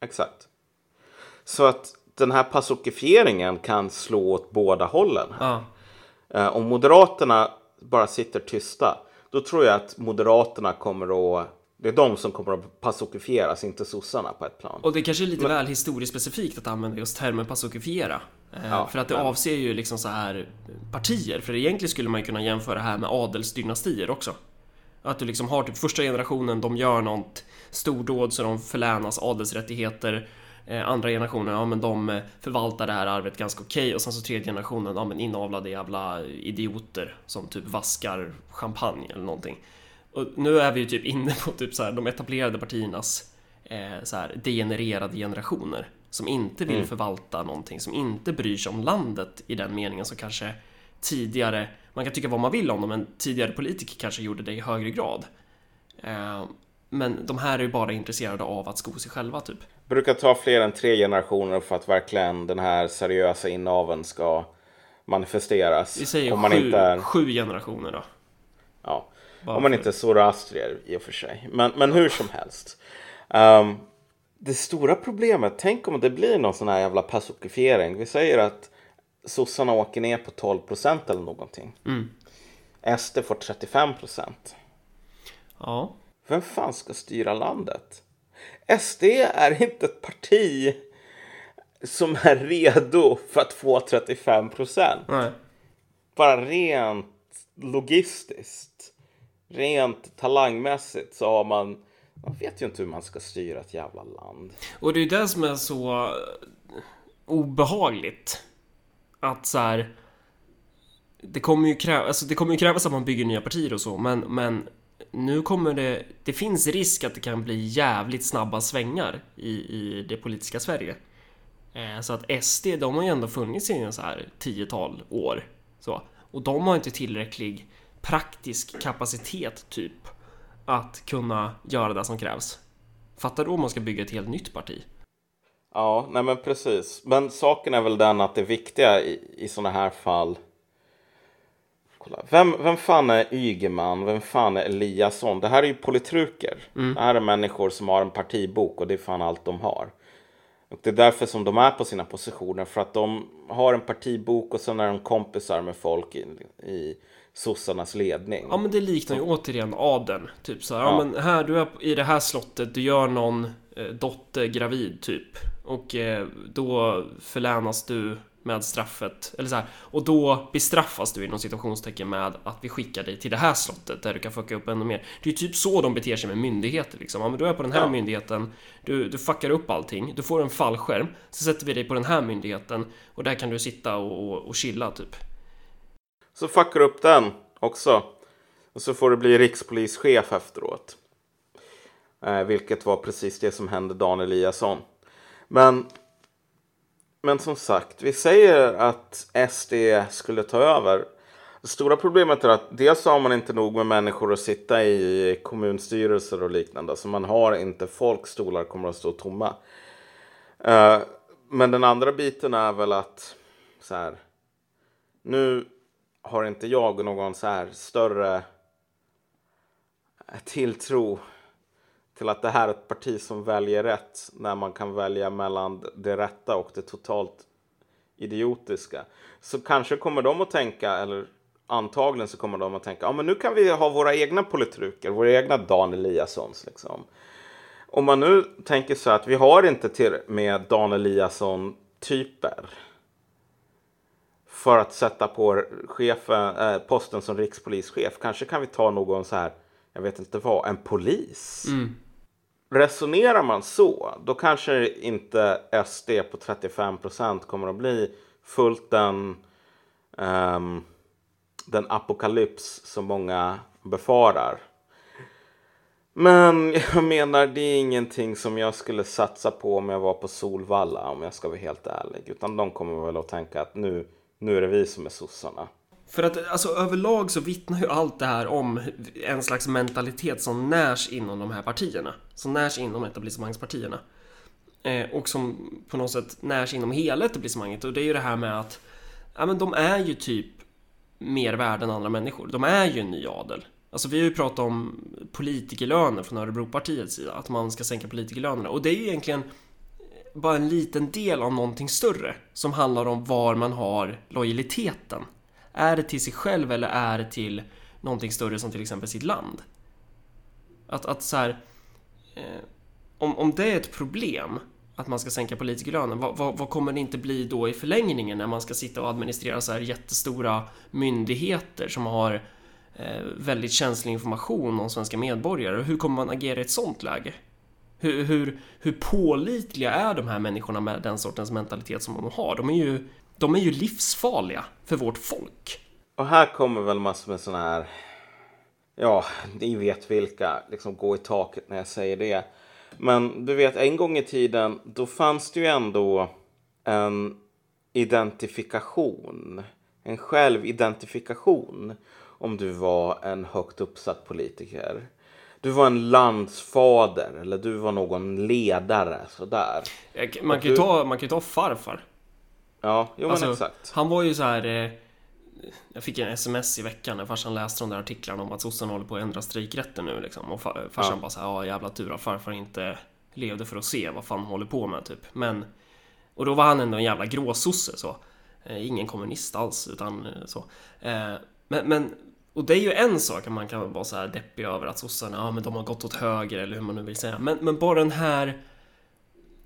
exakt. Så att den här pacifieringen kan slå åt båda hållen. Ja. Eh, Om Moderaterna bara sitter tysta, då tror jag att Moderaterna kommer att... Det är de som kommer att pacifieras, inte sossarna på ett plan. Och det kanske är lite väl historiskt specifikt att använda just termen pacifiera. Eh, Ja, för att det men- avser ju liksom så här partier. För egentligen skulle man ju kunna jämföra det här med adelsdynastier också. Att du liksom har typ första generationen, de gör något stordåd så de förlänas adelsrättigheter. Eh, andra generationen, ja men de eh, förvaltar det här arvet ganska okej. Och sen så tredje generationen, ja men inavlade jävla idioter som typ vaskar champagne eller någonting. Och nu är vi ju typ inne på typ så här, de etablerade partiernas eh, så här, degenererade generationer som inte vill förvalta någonting, som inte bryr sig om landet i den meningen som kanske tidigare, man kan tycka vad man vill om dem, men tidigare politiker kanske gjorde det i högre grad. Eh, men de här är ju bara intresserade av att sko sig själva typ. brukar ta fler än tre generationer för att verkligen den här seriösa inaveln ska manifesteras. Vi säger om man sju, inte är, sju generationer då. ja, Bara om man inte är zoroastrier i och för sig. Men, men hur som helst. Ehm, det stora problemet, tänk om det blir någon sån här jävla pacifiering. Vi säger att sossarna åker ner på 12 procent eller någonting. Mm. SD får 35 procent. Ja. Vem fan ska styra landet? SD är inte ett parti som är redo för att få 35 procent. Bara rent logistiskt, rent talangmässigt så har man... Man vet ju inte hur man ska styra ett jävla land. Och det är ju det som är så obehagligt. Att så här. Det kommer ju krävas, alltså det kommer ju krävas att man bygger nya partier och så, men, men nu kommer det, det finns risk att det kan bli jävligt snabba svängar i, i det politiska Sverige. Eh, så att SD, de har ju ändå funnits i en så här tiotal år. Så. Och de har inte tillräcklig praktisk kapacitet, typ, att kunna göra det som krävs. Fattar du om man ska bygga ett helt nytt parti? Ja, nej men precis. Men saken är väl den att det viktiga i, i sådana här fall... Kolla. Vem, vem fan är Ygeman? Vem fan är Eliasson? Det här är ju politruker. Det här är människor som har en partibok och det är fan allt de har. Och det är därför som de är på sina positioner. För att de har en partibok och sen är de kompisar med folk i, i sossarnas ledning. Ja men det liknar ju återigen adeln. Typ så här, ja. Ja. men här, du är i det här slottet, du gör någon eh, dotter gravid typ. Och eh, då förlänas du med straffet, eller så här, och då bestraffas du inom situationstecken med att vi skickar dig till det här slottet där du kan fucka upp ännu mer. Det är ju typ så de beter sig med myndigheter liksom. Ja men du är på den här Ja. myndigheten, du, du fuckar upp allting, du får en fallskärm, så sätter vi dig på den här myndigheten och där kan du sitta och, och, och chilla typ. Så fuckar du upp den också. Och så får du bli rikspolischef efteråt. Eh, vilket var precis det som hände Dan Eliasson. Men, men som sagt, vi säger att SD skulle ta över. Det stora problemet är att dels har man inte nog med människor att sitta i kommunstyrelser och liknande. Så man har inte folk, stolar kommer att stå tomma. Eh, men den andra biten är väl att så här, nu har inte jag någon så här större eh, tilltro till att det här är ett parti som väljer rätt när man kan välja mellan det rätta och det totalt idiotiska. Så kanske kommer de att tänka, eller antagligen så kommer de att tänka, ja men nu kan vi ha våra egna politruker, våra egna Dan Eliassons liksom. Om man nu tänker så att vi har inte till med Dan Eliasson-typer för att sätta på chefen, eh, posten som rikspolischef. Kanske kan vi ta någon så här, jag vet inte vad, en polis. Resonerar man så, då kanske inte SD på 35 procent kommer att bli fullt den, ehm, den apokalyps som många befarar. Men jag menar, det är ingenting som jag skulle satsa på om jag var på Solvalla, om jag ska vara helt ärlig. Utan de kommer väl att tänka att nu, nu är det vi som är sossarna. För att alltså överlag så vittnar ju allt det här om en slags mentalitet som närs inom de här partierna. Som närs inom etablissemangspartierna. Eh, och som på något sätt närs inom hela etablissemanget. Och det är ju det här med att ja, men de är ju typ mer värda än andra människor. De är ju en ny adel. Alltså vi har ju pratat om politikerlöner från Örebropartiets sida. Att man ska sänka politikerlönerna. Och det är ju egentligen bara en liten del av någonting större. Som handlar om var man har lojaliteten. Är det till sig själv eller är det till någonting större som till exempel sitt land? Att, att så här, eh, om, om det är ett problem att man ska sänka politikerlönen, vad, vad, vad kommer det inte bli då i förlängningen när man ska sitta och administrera så här jättestora myndigheter som har eh, väldigt känslig information om svenska medborgare? Hur kommer man agera i ett sånt läge? Hur, hur, hur pålitliga är de här människorna med den sortens mentalitet som de har? De är ju, de är ju livsfarliga för vårt folk. Och här kommer väl massor med sådana här, ja, ni vet vilka, liksom gå i taket när jag säger det. Men du vet, en gång i tiden, då fanns det ju ändå en identifikation, en självidentifikation om du var en högt uppsatt politiker. Du var en landsfader eller du var någon ledare sådär. Man kan ju ta, man kan ta farfar. Ja, jo men Alltså, exakt. Han var ju så här. Eh, jag fick en sms i veckan när farsan läste de där artiklarna om att sossarna håller på att ändra strejkrätten nu liksom. Och fa- farsan Ja. bara så här, ja jävla tur att farfar inte levde för att se vad fan han håller på med typ. Men, och då var han ändå en jävla gråsosse så. Eh, ingen kommunist alls utan eh, så. Eh, men, men, och det är ju en sak att man kan vara så här deppig över att sossarna, ja men de har gått åt höger eller hur man nu vill säga. Men, men bara den här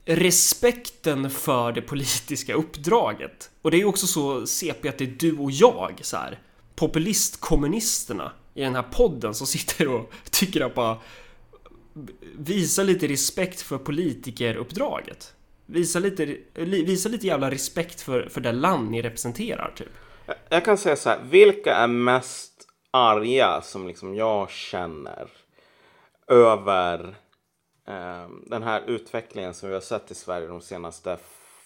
respekten för det politiska uppdraget. Och det är ju också så CP att det är du och jag så här populistkommunisterna i den här podden som sitter och tycker att bara visa lite respekt för politikeruppdraget. Visa lite, visa lite jävla respekt för, för det land ni representerar typ. Jag kan säga så här, vilka är mest arga som liksom jag känner över eh, den här utvecklingen som vi har sett i Sverige de senaste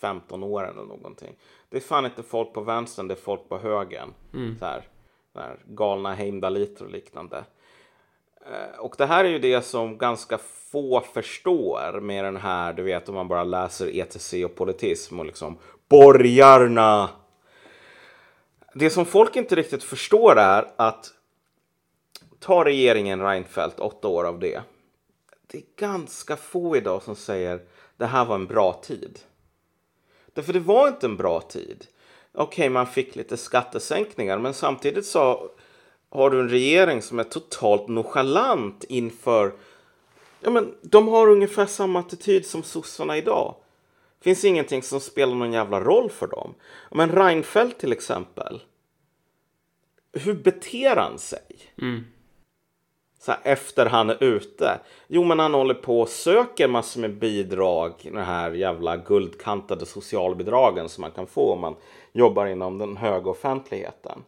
15 åren eller någonting. Det är fan inte folk på vänstern, det är folk på högern. Så här, här, galna heimdaliter och liknande. Eh, Och det här är ju det som ganska få förstår med den här, du vet om man bara läser ETC och politism och liksom borgarna. Det som folk inte riktigt förstår är att ta regeringen Reinfeldt, åtta år av det. Det är ganska få idag som säger det här var en bra tid. Därför det var inte en bra tid. Okej, man fick lite skattesänkningar, men samtidigt så har du en regering som är totalt nonchalant inför... Ja, men de har ungefär samma attityd som sossarna idag finns ingenting som spelar någon jävla roll för dem. Men Reinfeldt till exempel. Hur beter han sig? Så här, efter han är ute. Jo, men han håller på och söker massor med bidrag. De här jävla guldkantade socialbidragen som man kan få om man jobbar inom den höga offentligheten.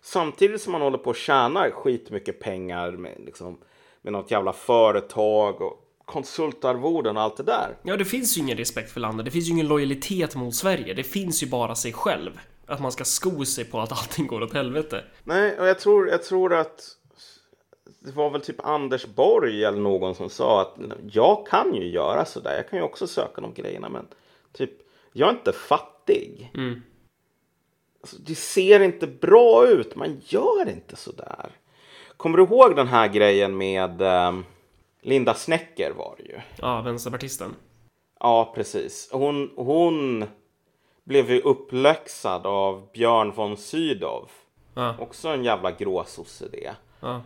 Samtidigt som man håller på och tjänar skitmycket pengar med, liksom, med något jävla företag och konsultarvoden och allt det där. Ja, det finns ju ingen respekt för landet. Det finns ju ingen lojalitet mot Sverige. Det finns ju bara sig själv. Att man ska sko sig på att allting går åt helvete. Nej, och jag tror, jag tror att det var väl typ Anders Borg eller någon som sa att jag kan ju göra sådär. Jag kan ju också söka de grejerna, men typ jag är inte fattig. Mm. Alltså, det ser inte bra ut. Man gör inte sådär. Kommer du ihåg den här grejen med eh, Linda Snecker var det ju? Ja, vänsterpartisten. Ja, precis. Hon, hon blev ju uppläxad av Björn von Sydow. Ja, Också en jävla gråsosse det. ja.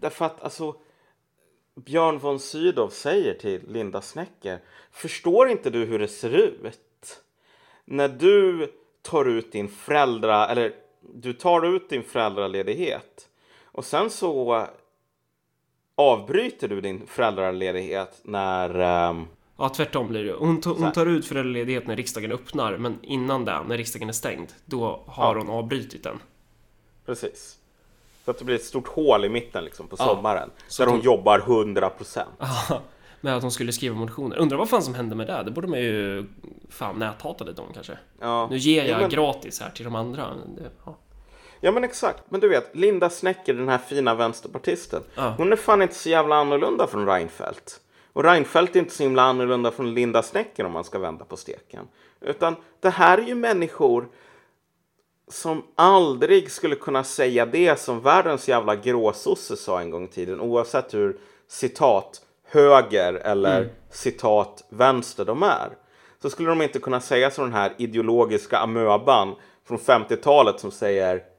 Därför att alltså Björn von Sydow säger till Linda Snecker Förstår inte du hur det ser ut? När du tar ut din föräldra eller du tar ut din föräldraledighet och sen så avbryter du din föräldraledighet när ehm, Ja, tvärtom blir det. Hon, hon tar ut föräldraledighet när riksdagen öppnar, men innan det, när riksdagen är stängd, då har Ja. hon avbrutit den. Precis. Så att det blir ett stort hål i mitten liksom på Ja. sommaren. Så där hon hon- jobbar 100%. Ja, med att hon skulle skriva motioner. Undrar vad fan som hände med det? Det borde man ju fan näthata lite om kanske. Ja. Nu ger jag Ja, men- gratis här till de andra. Det, ja. Ja men exakt, men du vet Linda Snecker, den här fina vänsterpartisten Ja. Hon är fan inte så jävla annorlunda från Reinfeldt Och Reinfeldt är inte så himla annorlunda från Linda Snecker om man ska vända på steken Utan det här är ju människor som aldrig skulle kunna säga det som världens jävla gråsosse sa en gång i tiden oavsett hur citat höger eller citat vänster de är. Så skulle de inte kunna säga som den här ideologiska amöban från 50-talet som säger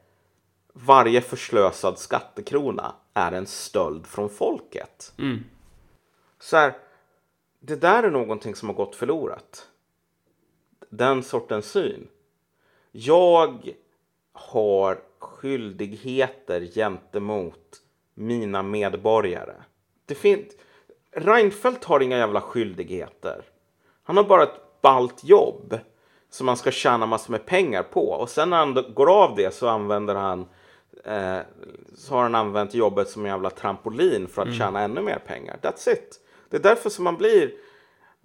varje förslösad skattekrona är en stöld från folket. Mm. Så här, det där är någonting som har gått förlorat. Den sortens syn. Jag har skyldigheter gentemot mina medborgare. Det finns... Reinfeldt har inga jävla skyldigheter. Han har bara ett ballt jobb som man ska tjäna massor med pengar på. Och sen när han går av det så använder han eh, så har han använt jobbet som en jävla trampolin för att tjäna ännu mer pengar. That's it. Det är därför som man blir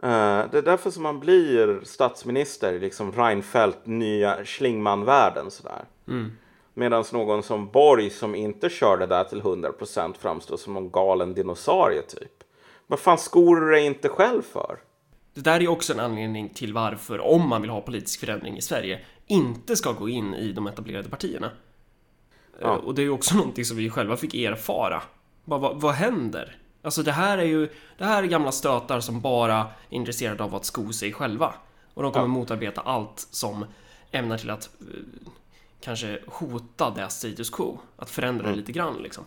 eh, det är därför som man blir statsminister i liksom Reinfeldt, nya Schlingmann-världen sådär. Medan någon som Borg som inte kör det där till 100% framstår som någon galen dinosaurie typ. Vad fan skor du dig inte själv för? Det där är också en anledning till varför, om man vill ha politisk förändring i Sverige, inte ska gå in i de etablerade partierna. Ja. Eh, Och det är ju också någonting som vi själva fick erfara. Bara, vad, vad händer? Alltså det här är ju, det här är gamla stötar som bara är intresserade av att sko sig själva. Och de kommer Ja. motarbeta allt som ämnar till att eh, kanske hota det status quo. Att förändra det lite grann liksom.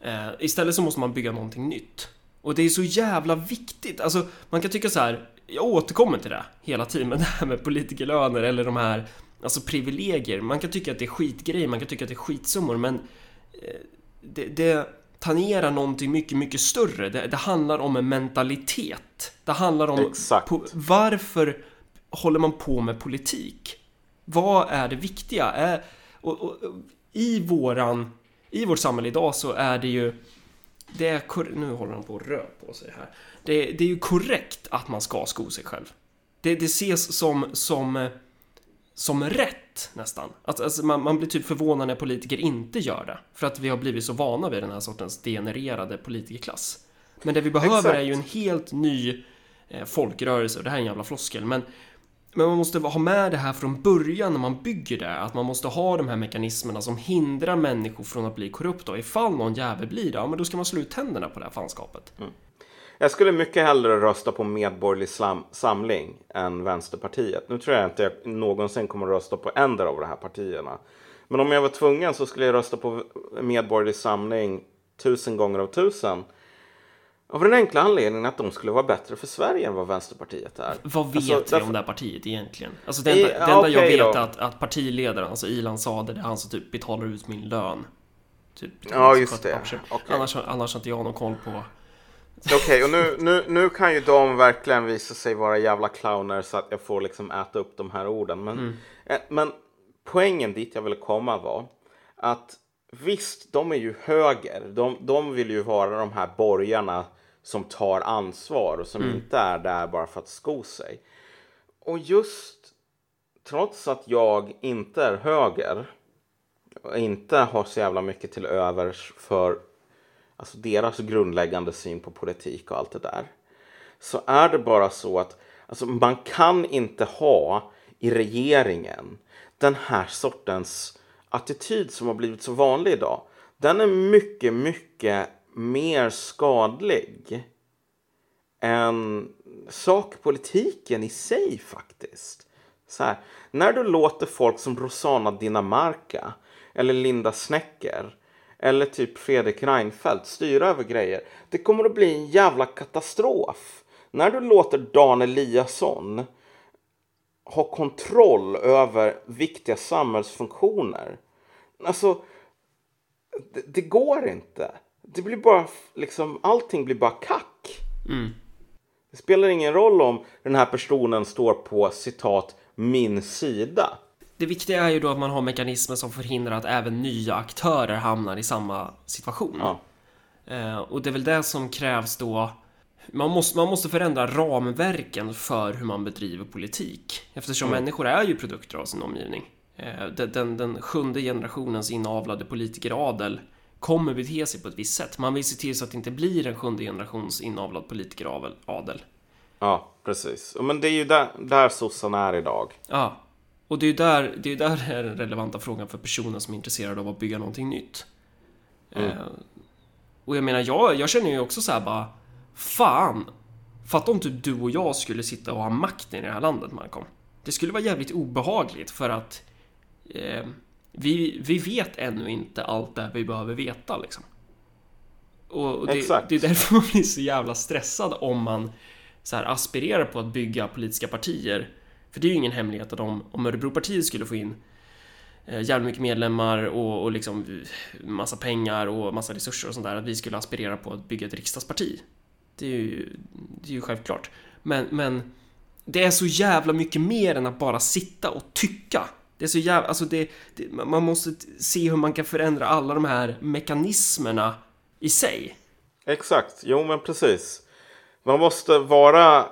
Eh, istället så måste man bygga någonting nytt. Och det är så jävla viktigt. Alltså, man kan tycka så här. Jag återkommer till det hela tiden, men det här med politikerlöner eller de här alltså privilegier. Man kan tycka att det är skitgrejer, man kan tycka att det är skitsummor, men eh, det, det tangerar någonting mycket, mycket större. Det, det handlar om en mentalitet. Det handlar om på, varför håller man på med politik? Vad är det viktiga? Är, och, och, och, I våran i vårt samhälle idag så är det ju det är nu håller han på att röra på sig här. Det, det är ju korrekt att man ska sko sig själv. Det, det ses som, som, eh, som rätt nästan. Att, alltså man, man blir typ förvånad när politiker inte gör det. För att vi har blivit så vana vid den här sortens degenererade politikerklass. Men det vi behöver Exakt. är ju en helt ny eh, folkrörelse. Och det här är en jävla floskel. Men, men man måste ha med det här från början när man bygger det. Att man måste ha de här mekanismerna som hindrar människor från att bli korrupta. Och ifall någon jävel blir det, ja men då ska man slå ut tänderna på det här fanskapet. Jag skulle mycket hellre rösta på Medborgerlig Slam- Samling än Vänsterpartiet. Nu tror jag inte jag någonsin kommer att rösta på ändra av de här partierna. Men om jag var tvungen så skulle jag rösta på Medborgerlig Samling tusen gånger av tusen. Av den enkla anledningen att de skulle vara bättre för Sverige än vad Vänsterpartiet är. Vad vet Alltså, vi därför- om det här partiet egentligen? Alltså det enda, I- det enda jag okej vet är att, att partiledaren, alltså Ilan Sade, det är han som typ betalar ut min lön. Typ, Ja, just det. Okej. Annars, annars har inte jag någon koll på... Okej, och nu, nu, nu kan ju de verkligen visa sig vara jävla clowner så att jag får liksom äta upp de här orden. Men, eh, men poängen dit jag ville komma var att visst, de är ju höger. De, de vill ju vara de här borgarna som tar ansvar och som inte är där bara för att sko sig. Och just trots att jag inte är höger och inte har så jävla mycket till övers för alltså deras grundläggande syn på politik och allt det där. Så är det bara så att alltså, man kan inte ha i regeringen den här sortens attityd som har blivit så vanlig idag. Den är mycket, mycket mer skadlig än sakpolitiken i sig faktiskt. Så här, när du låter folk som Rosanna Dinamarca eller Linda Snecker eller typ Fredrik Reinfeldt styra över grejer. Det kommer att bli en jävla katastrof. När du låter Dan Eliasson ha kontroll över viktiga samhällsfunktioner. Alltså, det, det går inte. Det blir bara liksom, allting blir bara kack. Det spelar ingen roll om den här personen står på citat min sida. Det viktiga är ju då att man har mekanismer som förhindrar att även nya aktörer hamnar i samma situation. Ja. Eh, och det är väl det som krävs då. Man måste, man måste förändra ramverken för hur man bedriver politik. Eftersom människor är ju produkter av sin omgivning. Eh, den, den, den sjunde generationens inavlade politikeradel kommer bete sig på ett visst sätt. Man vill se till så att det inte blir en sjunde generations inavlad politikeradel. Ja, precis. Men det är ju där, där sossarna är idag. Ja, och det är ju där, det är där är den relevanta frågan för personen som är intresserad av att bygga någonting nytt. Eh, och jag menar, jag, jag känner ju också så här bara Fan! Fatta om typ du och jag skulle sitta och ha makten i det här landet, Malcolm. Det skulle vara jävligt obehagligt för att eh, vi, vi vet ännu inte allt det vi behöver veta liksom. Och, och det, Exakt. det är därför man blir så jävla stressad om man så här aspirerar på att bygga politiska partier. För det är ju ingen hemlighet att om, om Örebropartiet skulle få in eh, jävligt mycket medlemmar och, och liksom eh, massa pengar och massa resurser och sånt där, att vi skulle aspirera på att bygga ett riksdagsparti. Det är ju, det är ju självklart. Men, men det är så jävla mycket mer än att bara sitta och tycka. Det är så jävla, alltså det, det, man måste se hur man kan förändra alla de här mekanismerna i sig. Exakt, jo men precis. Man måste vara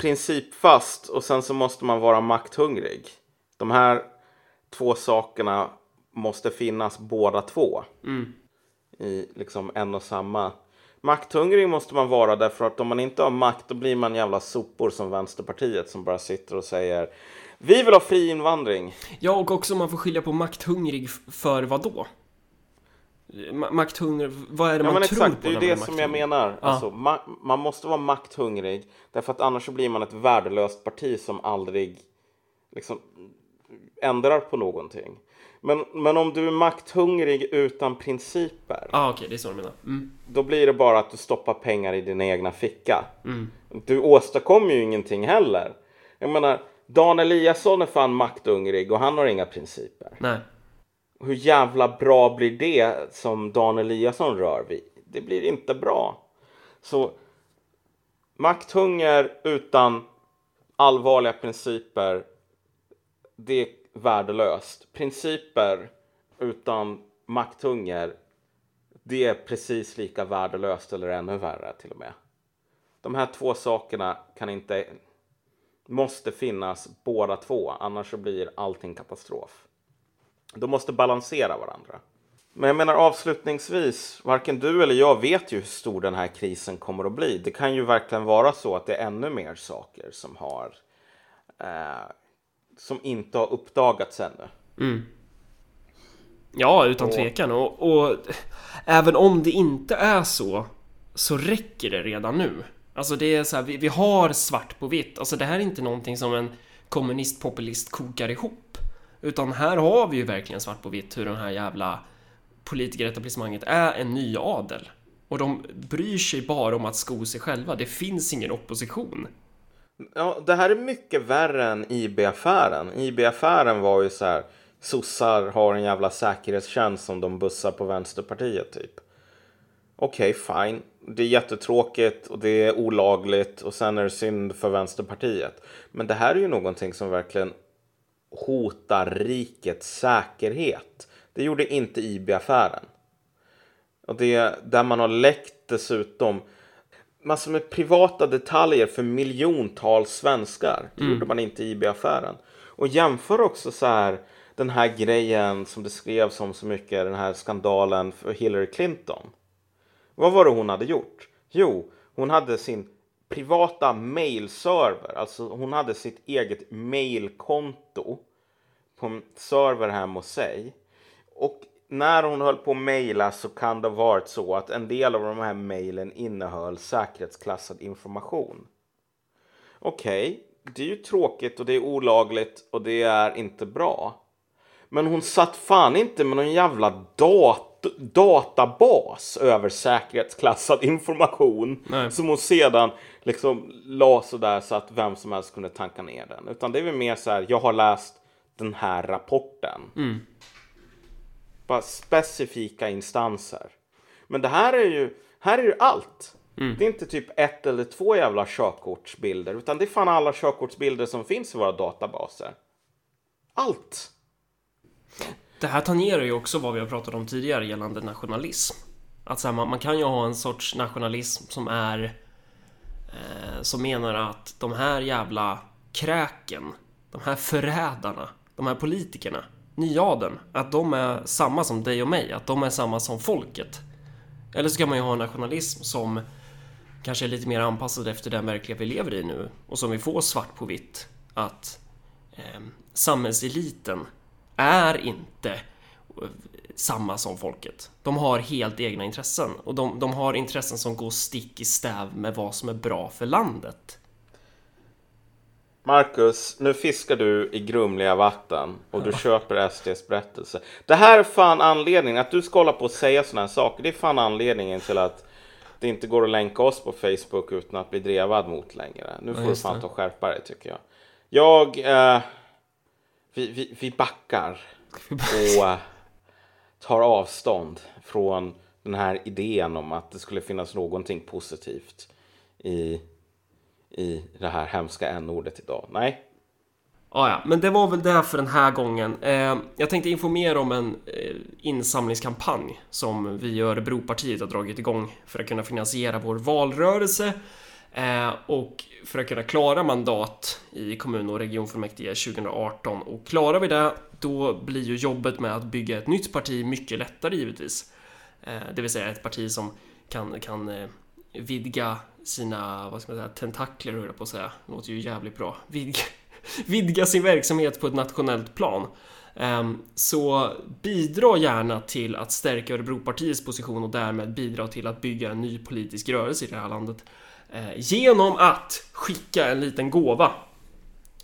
principfast och sen så måste man vara makthungrig. De här två sakerna måste finnas båda två. I liksom en och samma. Makthungrig måste man vara därför att om man inte har makt då blir man jävla sopor som Vänsterpartiet som bara sitter och säger Vi vill ha fri invandring. Ja, och också om man får skilja på makthungrig för vad då? Ma- Makthungrig, vad är det Ja man men tror exakt, på det är ju det som jag menar. Ja. Alltså, ma- man måste vara makthungrig därför att annars så blir man ett värdelöst parti som aldrig liksom ändrar på någonting. Men, men om du är makthungrig utan principer, ah, okej, det är så du menar. Mm. då blir det bara att du stoppar pengar i din egna ficka. Du åstadkommer ju ingenting heller. Jag menar, Dan Eliasson är fan makthungrig och han har inga principer. Nej. Hur jävla bra blir det som Dan Eliasson rör vid? Det blir inte bra. Så makthunger utan allvarliga principer, det är värdelöst. Principer utan makthunger, det är precis lika värdelöst eller ännu värre till och med. De här två sakerna kan inte, måste finnas båda två, annars så blir allting katastrof. De måste balansera varandra. Men jag menar avslutningsvis, varken du eller jag vet ju hur stor den här krisen kommer att bli. Det kan ju verkligen vara så att det är ännu mer saker som har eh, som inte har uppdagats ännu. Ja, utan Och- tvekan. Och, och även om det inte är så, så räcker det redan nu. Alltså det är så här, vi, vi har svart på vitt. Alltså det här är inte någonting som en kommunistpopulist kokar ihop. Utan här har vi ju verkligen svart på vitt hur den här jävla politikeretablissemanget är en ny adel. Och de bryr sig bara om att sko sig själva. Det finns ingen opposition. Ja, det här är mycket värre än IB-affären. IB-affären var ju så här, sossar har en jävla säkerhetstjänst som de bussar på Vänsterpartiet typ. Okej, fine. Det är jättetråkigt och det är olagligt och sen är det synd för Vänsterpartiet. Men det här är ju någonting som verkligen hotar rikets säkerhet. Det gjorde inte IB-affären. Och det är där man har läckt dessutom. massor med privata detaljer för miljontals svenskar. Det gjorde man inte i IB-affären. Och jämför också så här den här grejen som det skrevs om så mycket, den här skandalen för Hillary Clinton. Vad var det hon hade gjort? Jo, hon hade sin privata mailserver, alltså hon hade sitt eget mailkonto på en server hemma hos sig. Och när hon höll på att mejla så kan det ha varit så att en del av de här mejlen innehöll säkerhetsklassad information. Okej, det är ju tråkigt och det är olagligt och det är inte bra. Men hon satt fan inte med någon jävla dat databas över säkerhetsklassad information Nej. som hon sedan liksom la sådär så att vem som helst kunde tanka ner den. Utan det är väl mer så här, jag har läst den här rapporten. Bara specifika instanser. Men det här är ju, här är ju allt. Det är inte typ ett eller två jävla körkortsbilder, utan det är fan alla körkortsbilder som finns i våra databaser. Allt! Det här tangerar ju också vad vi har pratat om tidigare gällande nationalism. Att så här, man, man kan ju ha en sorts nationalism som är eh, som menar att de här jävla kräken, de här förrädarna, de här politikerna, nyaden, att de är samma som dig och mig, att de är samma som folket. Eller så kan man ju ha en nationalism som kanske är lite mer anpassad efter den verklighet vi lever i nu och som vi får svart på vitt att eh, samhällseliten är inte samma som folket. De har helt egna intressen och de, de har intressen som går stick i stäv med vad som är bra för landet. Marcus, nu fiskar du i grumliga vatten och du köper SDs berättelse. Det här är fan anledningen, att du ska hålla på och säga sådana här saker, det är fan anledningen till att det inte går att länka oss på Facebook utan att bli drevad mot längre. Nu får du just fan det. ta och skärpa dig tycker jag. Jag, eh, vi, vi, vi backar och eh, tar avstånd från den här idén om att det skulle finnas någonting positivt i, i det här hemska n-ordet idag. Nej, Ah, ja, men det var väl det för den här gången. Eh, jag tänkte informera om en eh, insamlingskampanj som vi i Örebropartiet har dragit igång för att kunna finansiera vår valrörelse Eh, och för att kunna klara mandat i kommun och regionfullmäktige 2018. Och klarar vi det, då blir ju jobbet med att bygga ett nytt parti mycket lättare givetvis. Eh, det vill säga ett parti som kan, kan eh, vidga sina, vad ska man säga, tentakler höll jag på att säga. Det låter ju jävligt bra. Vidga, vidga sin verksamhet på ett nationellt plan. Ehm, så bidra gärna till att stärka Örebropartiets position och därmed bidra till att bygga en ny politisk rörelse i det här landet. Eh, genom att skicka en liten gåva.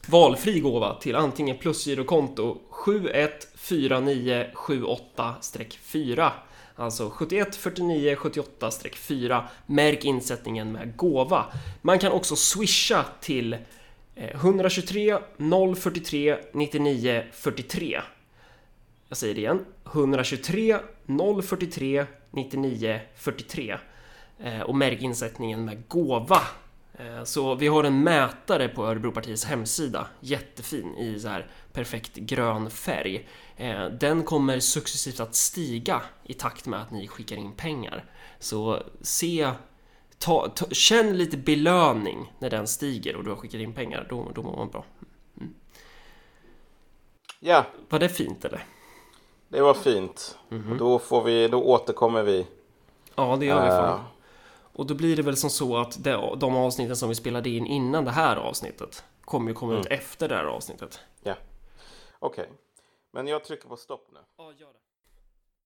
Valfri gåva till antingen plusgirokonto 714978-4 Alltså 714978-4 Märk insättningen med gåva. Man kan också swisha till 123 043 99 43 Jag säger det igen. 123 043 99 43 och märk insättningen med gåva. Eh, Så vi har en mätare på Örebropartiets hemsida, jättefin i så här perfekt grön färg. Eh, Den kommer successivt att stiga i takt med att ni skickar in pengar. Så se, ta, ta, känn lite belöning när den stiger och du har skickat in pengar, då, då mår man bra. ja, Var det fint eller? det var fint. Och Då, får vi, då återkommer vi. Ja, det gör vi Eh, fan. Och då blir det väl som så att de avsnitten som vi spelade in innan det här avsnittet kommer ju komma ut efter det här avsnittet. Ja, okej. Men jag trycker på stopp nu. Ja, gör det.